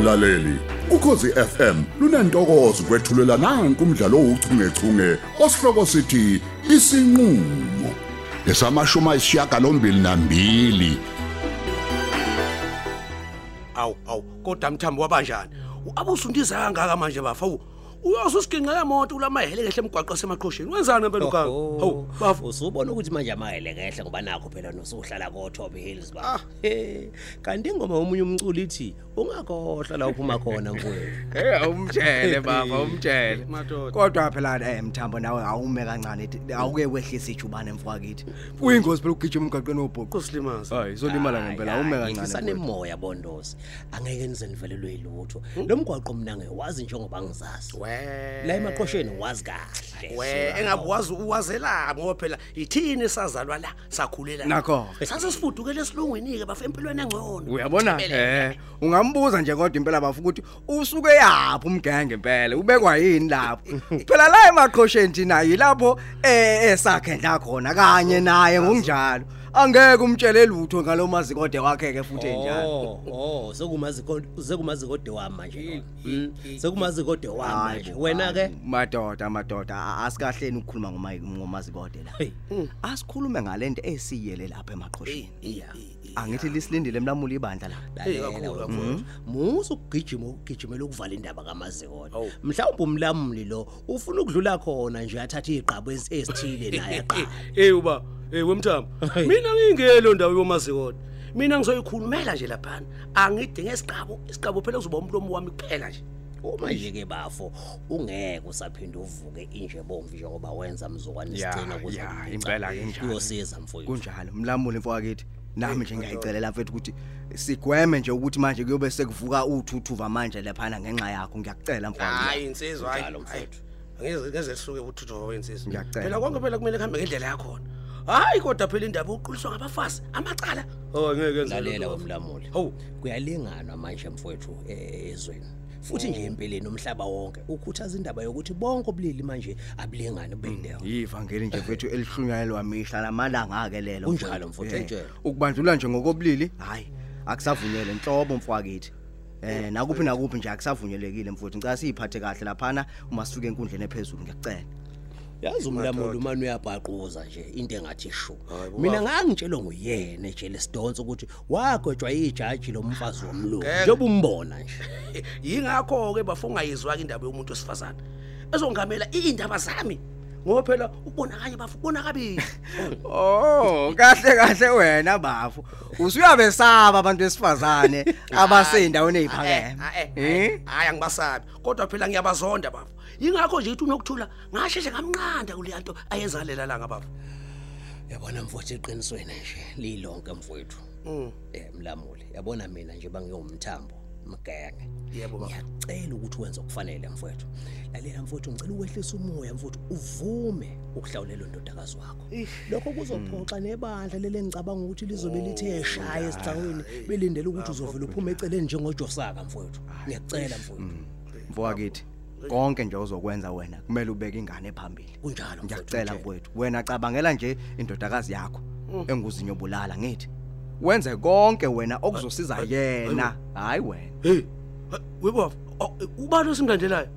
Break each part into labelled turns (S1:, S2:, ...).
S1: mlaleli. Ukhosi FM lunantokozo kwethulela nanku umdlalo ouchungechunge osihloko sithi isinqulo lesamashuma isishiyagalombili nambili.
S2: Awu awu kodwa mthambo wabanjani abusundiza kangaka manje bafa uyoze usiginqa yemoto kulamahele kehle emgwaqo semaqhosheni wenzani phela ukanga hawu bafa
S3: usubona ukuthi manje amayele kehle ngoba nakho phela nosuhlala ko Top Hills
S2: Ah.
S3: ba He, kanti ingoma omunye umculi ithi ungakhohlwa la uphuma khona mfowethu
S4: Hey awumtshele baba umtshele.
S2: madoda
S5: Kodwa phela eh mthambo nawe awume kancane awuke wehlisa ijubane mfwakithi. Kuyingozi phela ukugijima emgaqweni wobhuqo.
S2: kusilimaza
S4: Hayi izolimala ngempela awume kancane.
S3: ngisane moya bondosi angeke nize nivelelwe yilutho lo mgwaqo mina ngiwazi njengoba ngizazi la emaqhosheni wazi kahle
S2: we engabe wazi uwazela ngoba phela ithini sazalwa la sakhulela
S5: Nakho.
S2: sase sifudukele esilungwini ke bafa empilweni engcono
S4: Uyabona? Eh, ungambuza nje kodwa impela bafu ukuthi usuke yaphi umgenge impela ubekwa yini lapho. Phela la emaqhosheni thina yilapho eh esakhendla khona kanye naye ngokunjalo. Angeke umtshele lutho ngalomazikode wakhe ke futhi enjalo.
S3: Oh, oh, sekumazi sekumazi kode wami manje. Mm, Sekumazi kode wami manje. Wena ke?
S5: madoda madoda a- asikahleni ukukhuluma ngoma ngomazikode la.
S3: Hey.
S5: Asikhulume ngalento esiyele lapha emaqhosheni.
S3: Yeah.
S5: Angithi lisilindile emlamuli ibandla la.
S3: Lalela
S2: kakhulu,
S3: wena
S2: kakhulu.
S3: mfowethu. Musa ukugijima ukugijimela ukuvala indaba kamazikode.
S2: Awu.
S3: Mhlawumbe umlamuli lo ufuna ukudlula khona nje athathe igqabo esi- esithile naye aqala.
S2: hey uba hey wemthambo mina ngingelo ndawo yomazikode mina ngizoyikhulumela nje laphana angidinge isiqabo isiqabo phela kuzoba umlomo wami kuphela nje
S3: Uma nje ke bafo ungeke usaphinda uvuke inje bomvi njengoba wenza mzukwane
S4: Ya,
S3: sicina kuze
S4: ya,
S3: kumbica.
S4: impela ke njalo.
S3: Uyosiza mfowethu.
S5: kunjalo mlamuli mfwakithi nami nje ngiyayicelela mfethu ukuthi sigweme nje ukuthi manje kuyobe sekuvuka uthuthuva manje laphana ngenxa yakho ngiyakucela mfwakithi
S2: hayi insizwa hayi
S3: Njalo,
S2: hayi.
S3: mfowethu.
S2: angeze ngeze hluke uthutho wensizwa
S5: Ngiyacela.
S2: phela konke phela kumele kuhambe ngendlela yakhona hayi kodwa phela indaba uquliswa ngabafazi amacala. Oh ngeke enze
S3: lalela
S2: lutho.
S3: wemlamuli
S2: Hawu.
S3: kuyalinganwa manje mfowethu eh, ezweni. Futhi nje empeleni umhlaba wonke ukhuthaza indaba yokuthi bonke obulili manje abulingani bendawo
S5: ivangeli nje mfethu elihlunyelwa mihla lamalanga ake lelo
S3: Kunjalo, mfowethu,
S5: Eh,
S3: entshela.
S5: ukubandlula nje ngokobulili hayi. Akusavunyelwe inhlobo mfwakithi. Eh nakuphi nakuphi nje akusavunyelekile mfowethu. Ngicela siyiphathe kahle laphana uma sisuke enkundleni ephezulu ngiyakucela
S3: yazi umlamuli umane uyabhaquza nje into engathi shu mina ngangitshelwe nguyena ejele sidonsa ukuthi wagwetshwa ijaji lomfazi womlungu. Njengoba umbona nje.
S2: Yingakho ke bafungayizwa ke indaba yomuntu wesifazana ezongamela indaba zami. Ngoba phela ubonakanye bafu ubona kabili.
S5: Oh kahle kahle wena bafu usuyabesaba abantu besifazane abasendaweni eziphakeme
S2: eh hayi angibasabi. Kodwa phela ngiyabazonda bafu yingakho nje ithi unokuthula ngasheshe ngamnqanda kuleya nto ayenzalela la ngabafu.
S3: Yabona mfowethu eqinisweni nje lilonke mfowethu. Eh mlamuli yabona mina nje bangiyomthambo mgenge.
S2: Yebo, baba.
S3: ngiyacela ukuthi wenze okufanele mfowethu. Lalela mfowethu ngicela uwehlise umoya mfowethu uvume ukuhlawulela indodakazi wakho. Lokho kuzophoxa nebandla lele ngicabanga ukuthi lizobe lithe shaya esixaweni belindele ukuthi uzovela uphume eceleni njengojosaka mfowethu. Ngiyacela mfowethu.
S5: Mfwakithi konke nje uzokwenza wena kumele ubeke ingane phambili.
S3: Kunjalo mfowethu,
S5: ngiyacela
S3: mtshela.
S5: mfowethu wena cabangela nje indodakazi yakho enguzinyo bulala ngithi. Wenze konke wena okuzosiza yena. hayi wena.
S2: Hey webafu ubani osimlandelayo?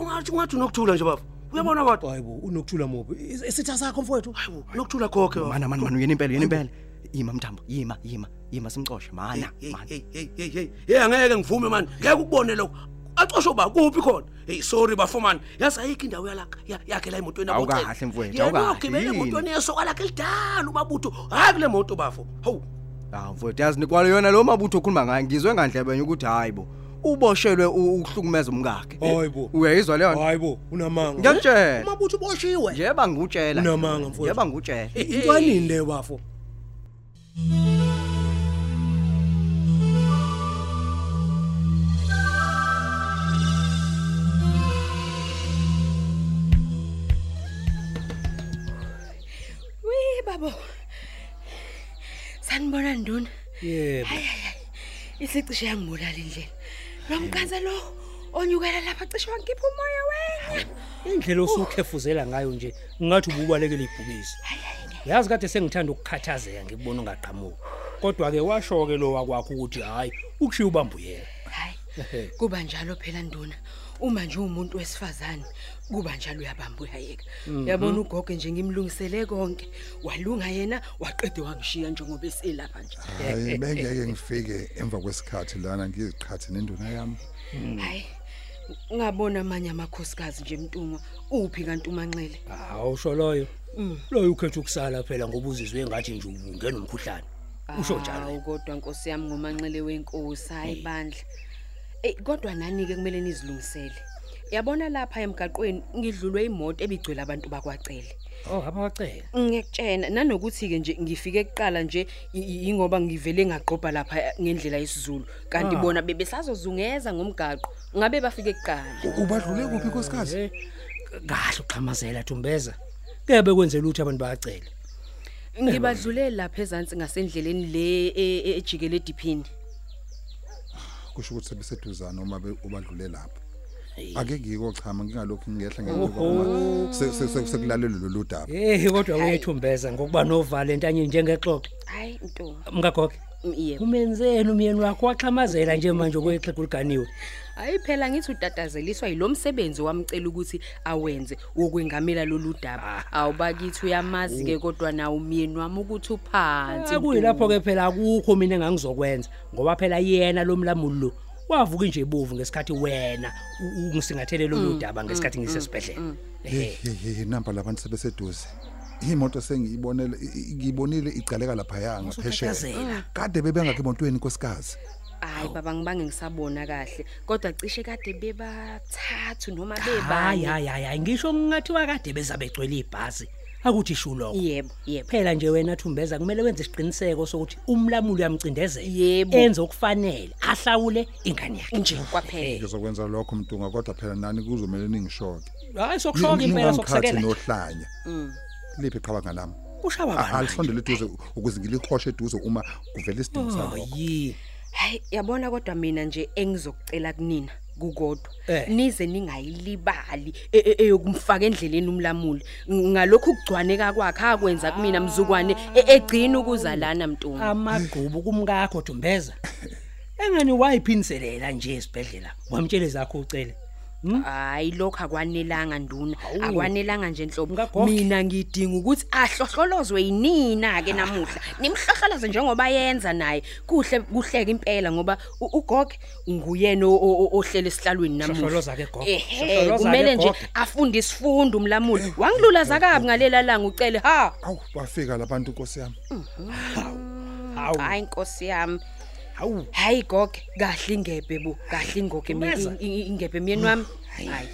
S2: Ungathi ungathi unokuthula nje bafu uyabona kodwa?
S3: Hayibo unokuthula mubi isitha sakho mfowethu?
S2: Hayibo unokuthula khokhe
S5: mana mana mana uyena impela uyena impela. Yima mthambo yima yima yima simxoshe mana
S2: hey
S5: mana.
S2: hey hey hey hey hey angeke ngivume man ngeke ukubone lokho acosho ba kuphi khona? Hey sorry bafumani yazi ayikho indawo yalaka ya- yakhe la emotweni yabo
S5: Awukahle mfowethu,
S2: Yena
S5: awukahle,
S2: uyogibela
S5: yini?
S2: emotweni yesoka lakhe lidala ubabutho hayi kule moto bafo hawu.
S5: Hawu mfowethu yazi nikwalo yona lo mabutho okhuluma ngayo ngizwe ngandlebe nje ukuthi hayibo uboshelwe u- ukuhlukumeza umkakhe.
S3: Hayibo.
S5: uyayizwa leyo nto?
S3: hayibo unamanga.
S5: Ngiyakutshela.
S3: Umabutho uboshiwe.
S5: Njeba ngikutshela.
S3: Unamanga, mfowethu.
S5: njeba ngikutshela.
S3: Intwanini leyo bafo
S6: Wi babo. Sanibona nduna.
S3: yebo
S6: Isicishe yangibulala indlela. Nomqansa lo onyukela lapha cishe wangipha umoya wena.
S7: indlela osukhefuzela ngayo nje ngathi ububalekele ibhubisi yazi kade sengithanda ukukhathazeka ngikubona ungaqhamuki kodwa ke washo ke lo wakwakho ukuthi hayi ukushiya ubambuyela.
S6: Kuba njalo phela nduna. Uma nje umuntu wesifazane kuba njalo uyabamba uyayeka yabona ugogo nje ngimlungisele konke. Walunga yena waqede wangishiya njengoba eselapha nje.
S8: Hayi bengeke ngifike emva kwesikhathi lana ngiziqhathe nenduna yami.
S6: Hayi ngabona amanye amakhosikazi nje mntungwa uphi kanti umanxele?
S7: Awusho loyo. Loyo ukhetha ukusala phela ngoba uzizwe engathi nje ungena umkhuhlane usho njalo.
S6: Hawu, kodwa nkosi yami ngomanxele wenkosi hayi bandla. Eh kodwa nani ke kumele nizilungisele? Yabona lapha emgaqweni ngidlulwe imoto ebigcwele abantu bakwacele.
S7: Oh abawacela
S6: ngiyakutshena. Nanokuthi ke nje ngifike kuqala nje i- i- ingoba ngivele ngaqopha lapha ngendlela yesizulu. Kanti
S7: Ah.
S6: bona bebesazozungeza ngomgaqo ngabe bafike kuqala.
S8: Ubadlule kuphi nkosikazi?
S7: Eh, kahle uxhamazela Thumbeza. Kebe kwenzela ukuthi abantu bayacela
S6: ngibadlulele lapha ezantsi ngasendleleni le e- e- ejikele ediphini.
S8: Kusho ukuthi sebeseduzana uma be- ubadlule lapho. Ake ngiko chama ngingalokhu ngiyehla ngenyuka uma se- se- se- sekulalelo lolu daba.
S7: Eh kodwa wethumbeza ngokuba novale entanye njengexoxe
S6: hayi ntombi.
S7: Mkagoge
S6: yebo
S7: umenzeni umyeni wakho waxhamazela nje manje kwexhegu liganiwe
S6: hayi phela ngithi utatazeliswa yilomsebenzi wamcela ukuthi awenze wokwengamela lolu daba. Awubakithi uyamazi ke kodwa nawe umyeni wami ukuthi uphansi
S7: kuyilapho ke phela akukho mina engangizokwenza ngoba phela yena lo mlamuli lo wavuka nje ibovu ngesikhathi wena u- ungisingathele lolu daba ngesikhathi ngisesibhedlela
S8: hey hey, hey namba labantu sebeseduze. Imoto sengiyibonele i- i- ngiyibonile igcaleka lapha yanga phesheya
S7: Usutatazela.
S8: kade bebengakho emotweni nkosikazi.
S6: Hayi baba ngibange ngisabona kahle. Kodwa cishe kade bebathathu noma
S7: hayi
S6: bebanye
S7: hayi hayi hayi, ngisho ngingathiwa kade bezabegcwele ibhasi. Akuthi ishu lokho.
S6: Yebo yebo.
S7: Phela nje wena Thumbeza kumele wenze isiqiniseko sokuthi umlamuli uyamcindezela.
S6: Yebo.
S7: enze okufanele ahlawule ingane yakhe.
S6: Nje kwaphela.
S8: Ngizokwenza lokho mntunga kodwa phela nani kuzomela ningishoke.
S7: Hayi sokushoka impela
S8: Ningangikhathi
S7: sokusekela.
S8: nohlanya. Liphi iqhabanga lami
S7: ushawa
S8: Ah,
S7: bani
S8: alisondele eduze ukuze ngilihoshe eduze uma kuvela isidingo
S7: oh
S8: salokho
S7: yi
S6: hayi yabona kodwa mina nje engizokucela kunina kukodwa.
S7: Eh.
S6: nize ningayilibali e- e- eyokumfaka endleleni umlamuli. Ng- ngalokhu kugcwaneka kwakhe akwenza kumina mzukwane e- egcina ukuzalana mntungu
S7: amagqubu kumkakho Thumbeza engani wayiphiniselela nje esibhedlela? Wamtshele zakho ucele.
S6: Hayi lokho akwanelanga nduna. Akwanelanga nje nhlobo.
S7: Ngagogo.
S6: mina ngidinga ukuthi ahlohlolozwe yinina ke namuhla. Nimhlohlolaze njengoba yenza naye. Kuhle kuhleke impela ngoba u- ugogo nguyena o- o- o- ohlele esihlalweni namuhla.
S7: Hlohloloza ke gogo.
S6: ehe
S7: Hlohloloza
S6: kumele
S7: ke
S6: nje
S7: gogo.
S6: afunde isifundo umlamuli wangilulaza kabi ngalela langa ucele ha!
S8: Awu bafika labantu nkosi yami.
S7: Hawu
S6: hayi inkosi yami.
S7: Hawu.
S6: Hayi gogo kahle ingebhe bu kahle ingoge mi-
S7: Umeza.
S6: i- i- ingebhe myeni wami. Hayi.
S9: Hayi.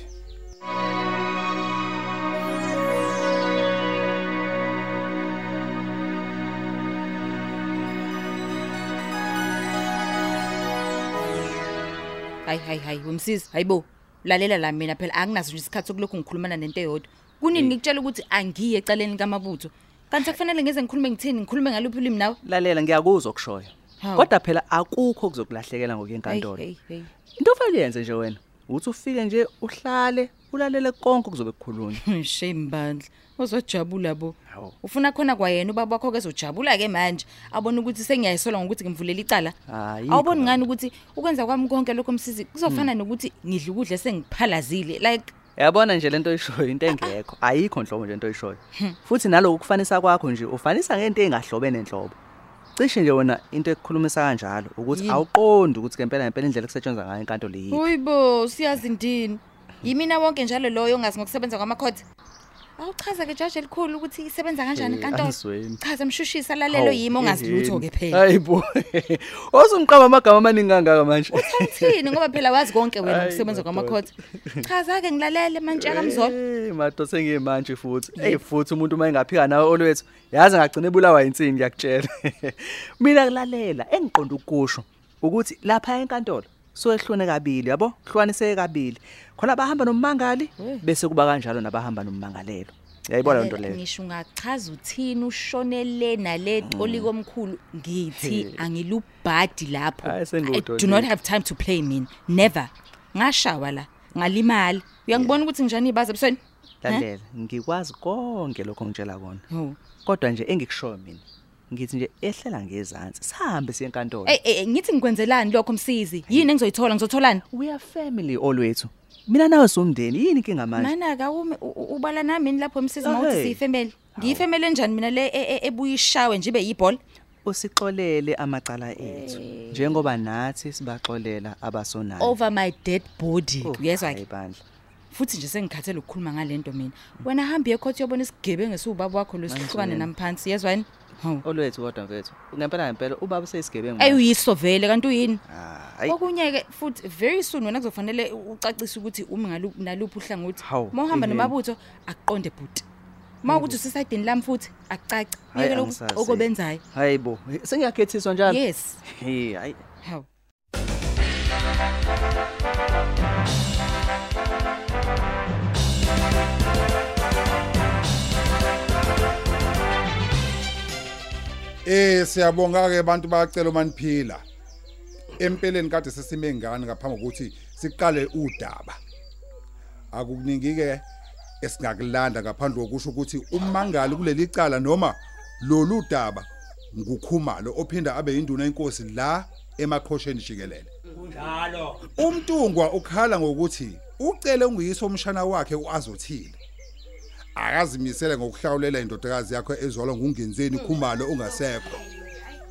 S9: Hayi hayi wemsizi hayibo lalela la mina phela anginaso nje isikhathi sokulokhu ngikhulumana nento eyodwa. Kunini ngikutshela ukuthi angiye ecaleni likamabutho kanti akufanele ngeze ngikhulume ngithini? Ngikhulume ngaluphi ulimi nawe?
S10: Lalela ngiyakuzwa okushoyo
S9: Hawu.
S10: Kodwa phela akukho kuzokulahlekela ngokuyenkantolo.
S9: Hey, hey,
S10: into ofanele yenze nje wena uthi ufike nje uhlale ulalele konke kuzobe kukhulunywa.
S9: Hey. shame bandla uzojabula bo.
S10: Hawu.
S9: ufuna khona kwayena ubaba wakho ke ezojabula ke manje. Abona ukuthi sengiyayisola ngokuthi ngimvulela icala.
S10: Ayikho
S9: awuboni
S10: lapho.
S9: ngani ukuthi ukwenza kwami konke lokho msizi kuzofana nokuthi ngidla ukudla sengiphalazile like.
S10: Yabona nje lento oyishoyo into engekho. Ayikho nhlobo nje into oyishoyo. Futhi naloku kufanisa kwakho nje ufanisa ngento engahlobene enhlobo cishe nje wena into ekukhulumisa kanjalo ukuthi
S9: Yini?
S10: awuqondi ukuthi ngempela ngempela indlela kusetshenzwa ngayo inkantolo yiyo
S9: Uyibo, siyazi ndini. Yimina wonke njalo loyo ongazi ngokusebenza kwamakhotha. Awuchaza ke jaji elikhulu ukuthi isebenza kanjani
S10: Eh,
S9: inkantolo.
S10: angizweni.
S9: Chaza mshushisa lalelo yimi ongazi lutho ke phela.
S10: hayibo osumqaba amagama amaningi kangaka manje
S9: Uthini ngoba phela wazi konke wena
S10: Hayi, madoda.
S9: kwamakhotha. Chaza ke ngilalele manje akamzolo.
S10: Eh, madoda sengiyimanje futhi hey futhi umuntu uma engaphika nawe olwethu yazi ngagcina ebulawa insini ngiyakutshela mina kulalela engiqonda ukusho ukuthi lapha enkantolo so ehlone kabili yabo hlukaniseke kabili khona bahamba nomangali bese kuba kanjalo nabahamba nommangalelo yayibona lento leyo
S9: Ngisho ungachaza uthini ushonele nale xoli komkhulu ngithi angilubhadi lapho.
S10: Hayi,
S9: I
S10: sengudodile.
S9: do not have time to play mina. Never. Ngashawa la. Ngalimala. Uyangibona ukuthi njani ibaza ebusweni?
S10: lalela ngikwazi konke lokho ngitshela kona
S9: Oh.
S10: kodwa nje engikushoyo mina ngithi nje ehlela ngezantsi sihambe siye enkantolo.
S9: Ey ey ngithi ngikwenzelani lokho msizi? Yini engizoyithola? Ngizotholani
S10: we are family olwethu. Mina nawe somndeni yini inkinga manje?
S9: Mana ka umi u- u- ubala nami yini lapho msizi?
S10: Oh,
S9: mawuthi
S10: hey.
S9: siyifemeli. Ngiyifemeli enjani mina le e- e- ebuya ishawe nje ibe yibhola?
S10: Usixolele amacala ethu. Njengoba nathi sibaxolela abasonayo.
S9: Over my dead body.
S10: Oh,
S9: uyezwa
S10: hayi bandla.
S9: Futhi nje sengikhathele ukukhuluma ngalento mina. Wena hamba ecourt yobona isigebengu esiubaba wakho lesihlukane nami phansi yezwa yini hawu
S10: olwethu kodwa mfethu ngempela ngempela ubaba useyisigebengu
S9: ayi uyiso vele kanti uyini?
S10: Ah, ayi.
S9: Okunye ke futhi very soon wena kuzofanele ucacise ukuthi umi ngalu- naluphi uhlangothi.
S10: Hawu,
S9: mawuhamba
S10: iheni.
S9: nomabutho akuqonde bhuti. Mawukuthi usesayidini lami futhi akucaci
S10: Hayi,
S9: uyeke
S10: angisazi.
S9: lokhu okobenzayo
S10: hayibo sengiyakhethiswa njalo.
S9: Yes.
S10: Hey hayi.
S9: Hawu.
S8: Eh siyabonga ke abantu bayacela umaniphila. Empeleni kade sesime ngane ngaphambi kokuthi siqale udaba. Akukuningi ke esingakulanda ngaphandle kokusho ukuthi umangali kuleli cala noma lolu daba ngukhumalo ophinda abe induna inkosi la emaqhosheni jikelele.
S2: kunjalo
S8: Umntungwa ukhala ngokuthi ucele unguyiso umshana wakhe uazothile. Akazimisele ngokuhlawulela indodakazi yakhe ezalwa ngungenzeni khumalo ungasekho.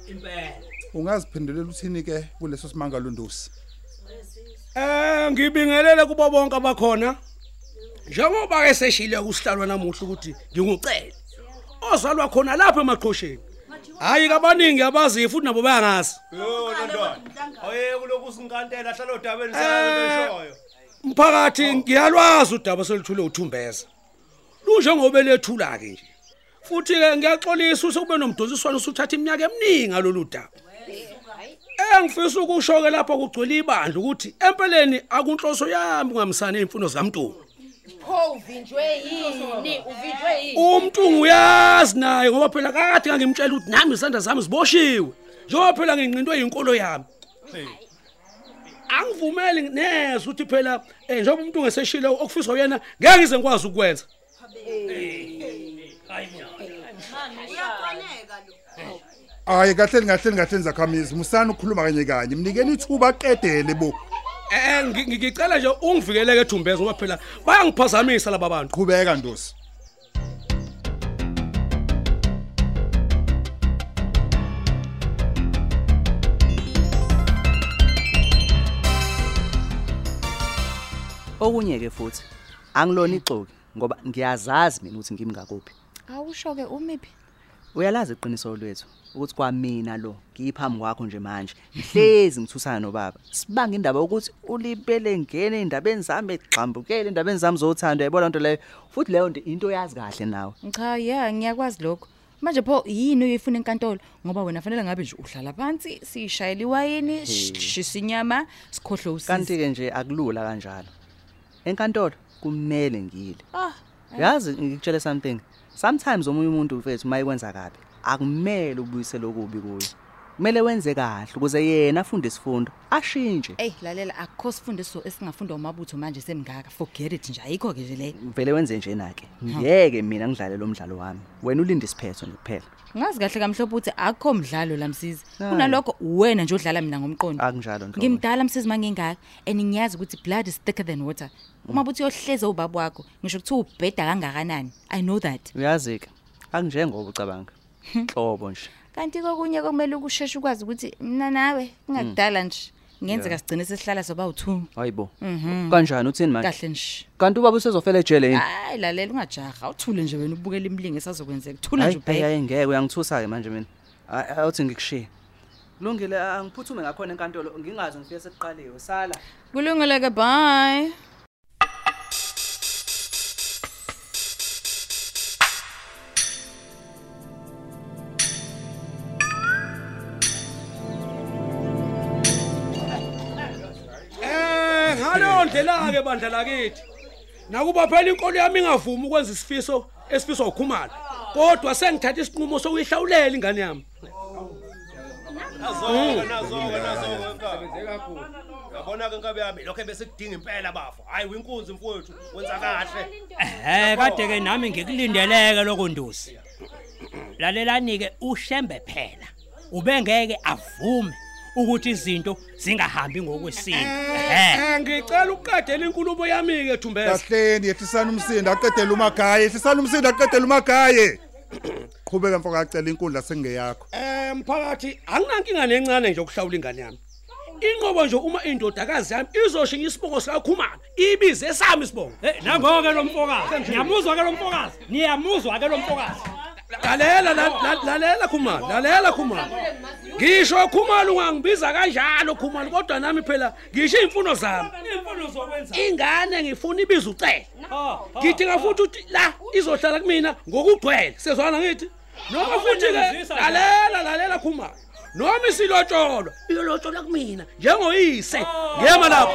S2: impela
S8: Ungaziphendulela uthini ke kuleso simangalo ndosi?
S2: Eh ngibingelele kubo bonke abakhona. Njengoba ke seshile kusihlalo namuhla ukuthi ngingucele. Ozalwa khona lapha emaqhosheni. Hayi kabaningi abazi futhi nabo bayangazi.
S4: Yo London. Oye kuloko usinkantela hlala odabeni sakho
S2: Mphakathi ngiyalwazi udaba selithule uthumbeza. Lunje ngobe lethula ke nje. Futhi ke ngiyaxolisa usukube nomdonsiswano usuthatha iminyaka eminingi ngalolu daba. Engifisa ukusho ke lapha kugcwele ibandla ukuthi empeleni akunhloso yami ngamsana ezimfundo zikaMntungu.
S6: Pho uvinjwe yini? Uvinjwe yini?
S2: Umntungu uyazi naye ngoba phela kade ngangimtshela ukuthi nami izandla zami ziboshiwe. Njengoba phela nginqindwe inkolo yami. Angivumeli neze ukuthi phela eh njengoba umuntu ngeseshile okufiswa uyena ngeke ngize ngikwazi ukwenza.
S8: Hayi kahle kahle kahle zakhamizi. Musana ukukhuluma kanye kanye. Mnikeni ithuba qedele bo.
S2: Eh ngi- ngi- ngicela nje ungivikeleke ethumbeza ngoba phela bayangiphazamisa laba bantu.
S8: qhubeka ndosi
S10: okunye ke futhi angilona ixoki ngoba ngiyazazi mina ukuthi ngimi ngakuphi.
S9: Awusho ke umiphi?
S10: Uyalazi iqiniso lwethu ukuthi kwamina lo ngiyiphambi kwakho nje manje. Ngihlezi ngithusana nobaba. Sibanga indaba ukuthi ulibele ngene endabeni zami egxambukele endabeni zami zothando yayibona nto leyo? Futhi leyo nto into yazi kahle nawe.
S9: Cha ya ngiyakwazi lokho. Manje pho yini uyifuna enkantolo? Ngoba wena fanele ngabe nje uhlala phansi sishayela iwayini shisa inyama sikhohle usizi
S10: kanti ke nje akulula kanjalo. Enkantolo kumele ngile.
S9: Ah
S10: yazi ngikutshela something. Sometimes omunye umuntu mfethu mayikwenza kabi akumele ubuyisele okubi kuye. Kumele wenze kahle ukuze yena afunde isifundo ashintshe.
S9: Ey lalela akukho sifundiso esingafundwa umabutho manje semngaka forget it nje ayikho ke nje le.
S10: Vele wenze njena ke ngeke mina ngidlale lo mdlalo wami. Wena ulinde isiphetho nje kuphela.
S9: Ngazi kahle kamhlophe ukuthi akukho mdlalo lamsizi
S10: Hayi.
S9: kunalokho wena nje odlala mina ngomqondo.
S10: Akunjalo Nhlobo.
S9: ngimdala msizi mangingaka and ngiyazi ukuthi blood is thicker than water. Uma buthi yohleze ubaba wakho ngisho ukuthi ubheda kangakanani? I know that.
S10: Uyazi ke akunjengoba ucabanga hlobo nje.
S9: Kanti kokunye komele ukusheshe ukwazi ukuthi mina nawe kungakudala nje. Ngenzeka sigcine sesihlala soba u2
S10: hayibo.
S9: Mhm.
S10: kanjani uthini manje?
S9: Kahle nje.
S10: Kanti ubaba usezofela ejele yini?
S9: Hayi lalela ungajaha. Awuthule nje wena ubukela imlingi esazokwenzeka. Thula nje
S10: hayi
S9: ubheka
S10: hayi ngeke uyangithusa ke manje mina. Awuthi ngikushiye. Kulungile angiphuthume ngakhona enkantolo. Ngingazi ngifike sekuqaliwe sala.
S9: Kulungile ke bye.
S2: Eh ngaleyo ndlela ke bandla lakithi. Nakuba phela inkolo yami ingavumi ukwenza isifiso esifiswa ukhumalo. Kodwa sengithatha isinqumo sokuyihlawulela ingane yami.
S4: Nazoke nazoke nazoke sebenze kakhulu. Yabona ke nkabe yami lokho bese kudinga impela bafo. Hayi winkunzi mfowethu wenza kahle.
S7: Eh kade ke nami ngikulindeleke lokho ndosi. lalelani ke ushembe phela ubengeke avume ukuthi izinto zingahambi ngokwesintu ehe
S2: Eh. ngicela ukuqedela inkulumo yami ke Thumbeza
S8: kahleni yehlisana umsindo aqedela umagaye yehlisana umsindo aqedela umagaye qhubeka mfoko acela inkundla sengeyakho
S2: Eh mphakathi anginankinga nencane nje ukuhlawula ingane yami. Inqobo nje uma indodakazi yami izoshinga isibongo sikakhumana ibize sami isibongo
S7: Eh nangoke lo mfokazi niyamuzwa ke lo mfokazi. niyamuzwa ke lo mfokazi.
S2: Lalela la- la- lalela khumalo lalela khumalo. Ngisho khumalo ungangibiza kanjalo khumalo kodwa nami phela ngisho imfuno zami.
S7: Imfundo zokwenza.
S2: Ingane ngifuna ibiza ucela
S7: ha
S2: ngidinga futhi ukuthi la izohlala kumina ngokugcwele. Sezwana ngithi? Noma futhi ke
S7: Awunyamezisa nje.
S2: lalela lalela khumalo. Noma isilotsholwa iyolotsholwa kumina. Njengoyise. Ngema lapho.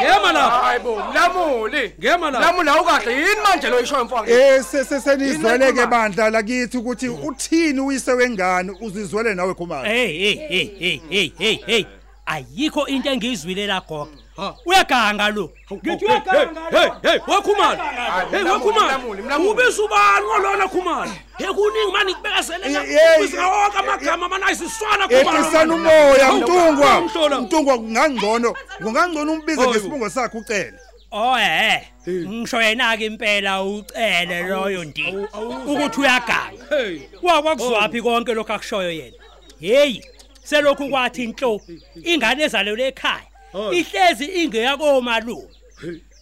S2: Ngema lapho.
S5: Hayibo mlamuli.
S2: Ngema lapho.
S5: Mlamuli awukahle yini manje lo ishoyo mfowethu
S8: eh sesenizwele ke
S5: Yini
S8: bandla lakithi ukuthi uthini uyise wengane uzizwele nawe khumalo?
S7: Hey hey hey hey hey hey hey. Ayikho into engizwile la gogo. Uyaganga lo. Ngithi uyaganga
S2: hey
S7: lo
S2: hey wakhumalo hey
S5: Mlamuli,
S2: wakhumalo
S5: Mlamuli, Mlamuli.
S2: ubiza ubani ngolona khumalo hey kuningi mani
S8: Eh,
S2: ngibekaselela
S8: eh,
S2: ubiza wonke amagama mana ayisiswana khumalo
S8: ehlisana umoya
S2: Hawu,
S8: mtungwa.
S2: ngihlola.
S8: mtungwa kungangcono. Kungangcono umbize
S2: Hayibo.
S8: ngesibongo sakhe ucele.
S7: Oh eh ngisho yena ke impela ucele loyo ndini ukuthi uyaganga.
S2: Hey.
S7: Wakwakuzwaphi konke lokho akushoyo yena? Hey selokhu kwathi inhlo ingane ezalelwe ekhaya.
S2: Hayi.
S7: Ihlezi ingeyako malume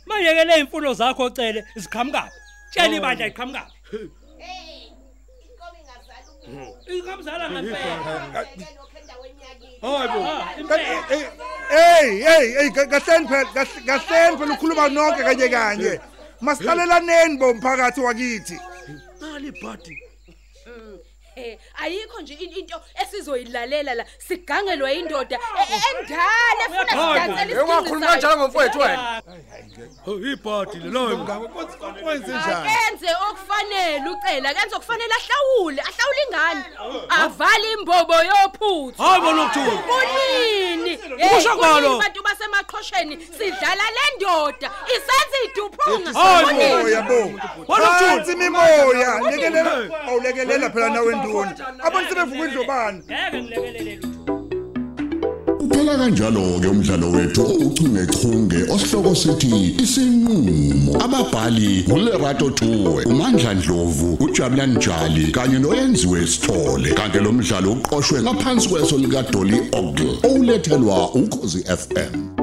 S7: manje ke le imfuno zakho cele ziqhamukapi? Tshela ibandla iqhamukapi inkamzala ngempela.
S2: hayibo
S7: Ah, impela.
S8: hey hey hey kahleni phela kahl- kahleni phela ukhuluma nonke kanye kanye. Masiqalelaneni bomphakathi wakithi.
S2: Nali bhadi.
S6: Eh ayikho nje in- into esizoyilalela la. Sigangelwa indoda e- e- endala efuna
S2: Hayibo.
S6: sidansela
S5: ungakhuluma kanjalo ngomfowethu wena.
S2: Ibhadi leloyo
S8: kwenze njani?
S6: Kenze okufanele ucela. Kenze okufanele ahlawule ahlawule ingane. Avale imbobo yophuthu.
S2: Hayibo nokuthula
S6: kunini
S2: Kusho kwalo.
S6: abantu basemaqhosheni sidlala le ndoda isenza iduphunga
S2: Hayibo.
S8: Oh yabo. Phansi imimoya, lekelela awulekelela phela nawe nduna. Abantu sebevuka indlobani.
S7: ngeke ngilekelele lutho
S1: Uphela kanjalo ke umdlalo wethu ouchungechunge osihloko sithi isinqulo. Ababhali uLerato Tuwe uMandla Dlovu uJabulani Njali kanye noyenziwe Sithole. Kanti lo mdlalo uqoqwwe ngaphansi kweso lika Dolly Ogle olethelwa ukhozi FM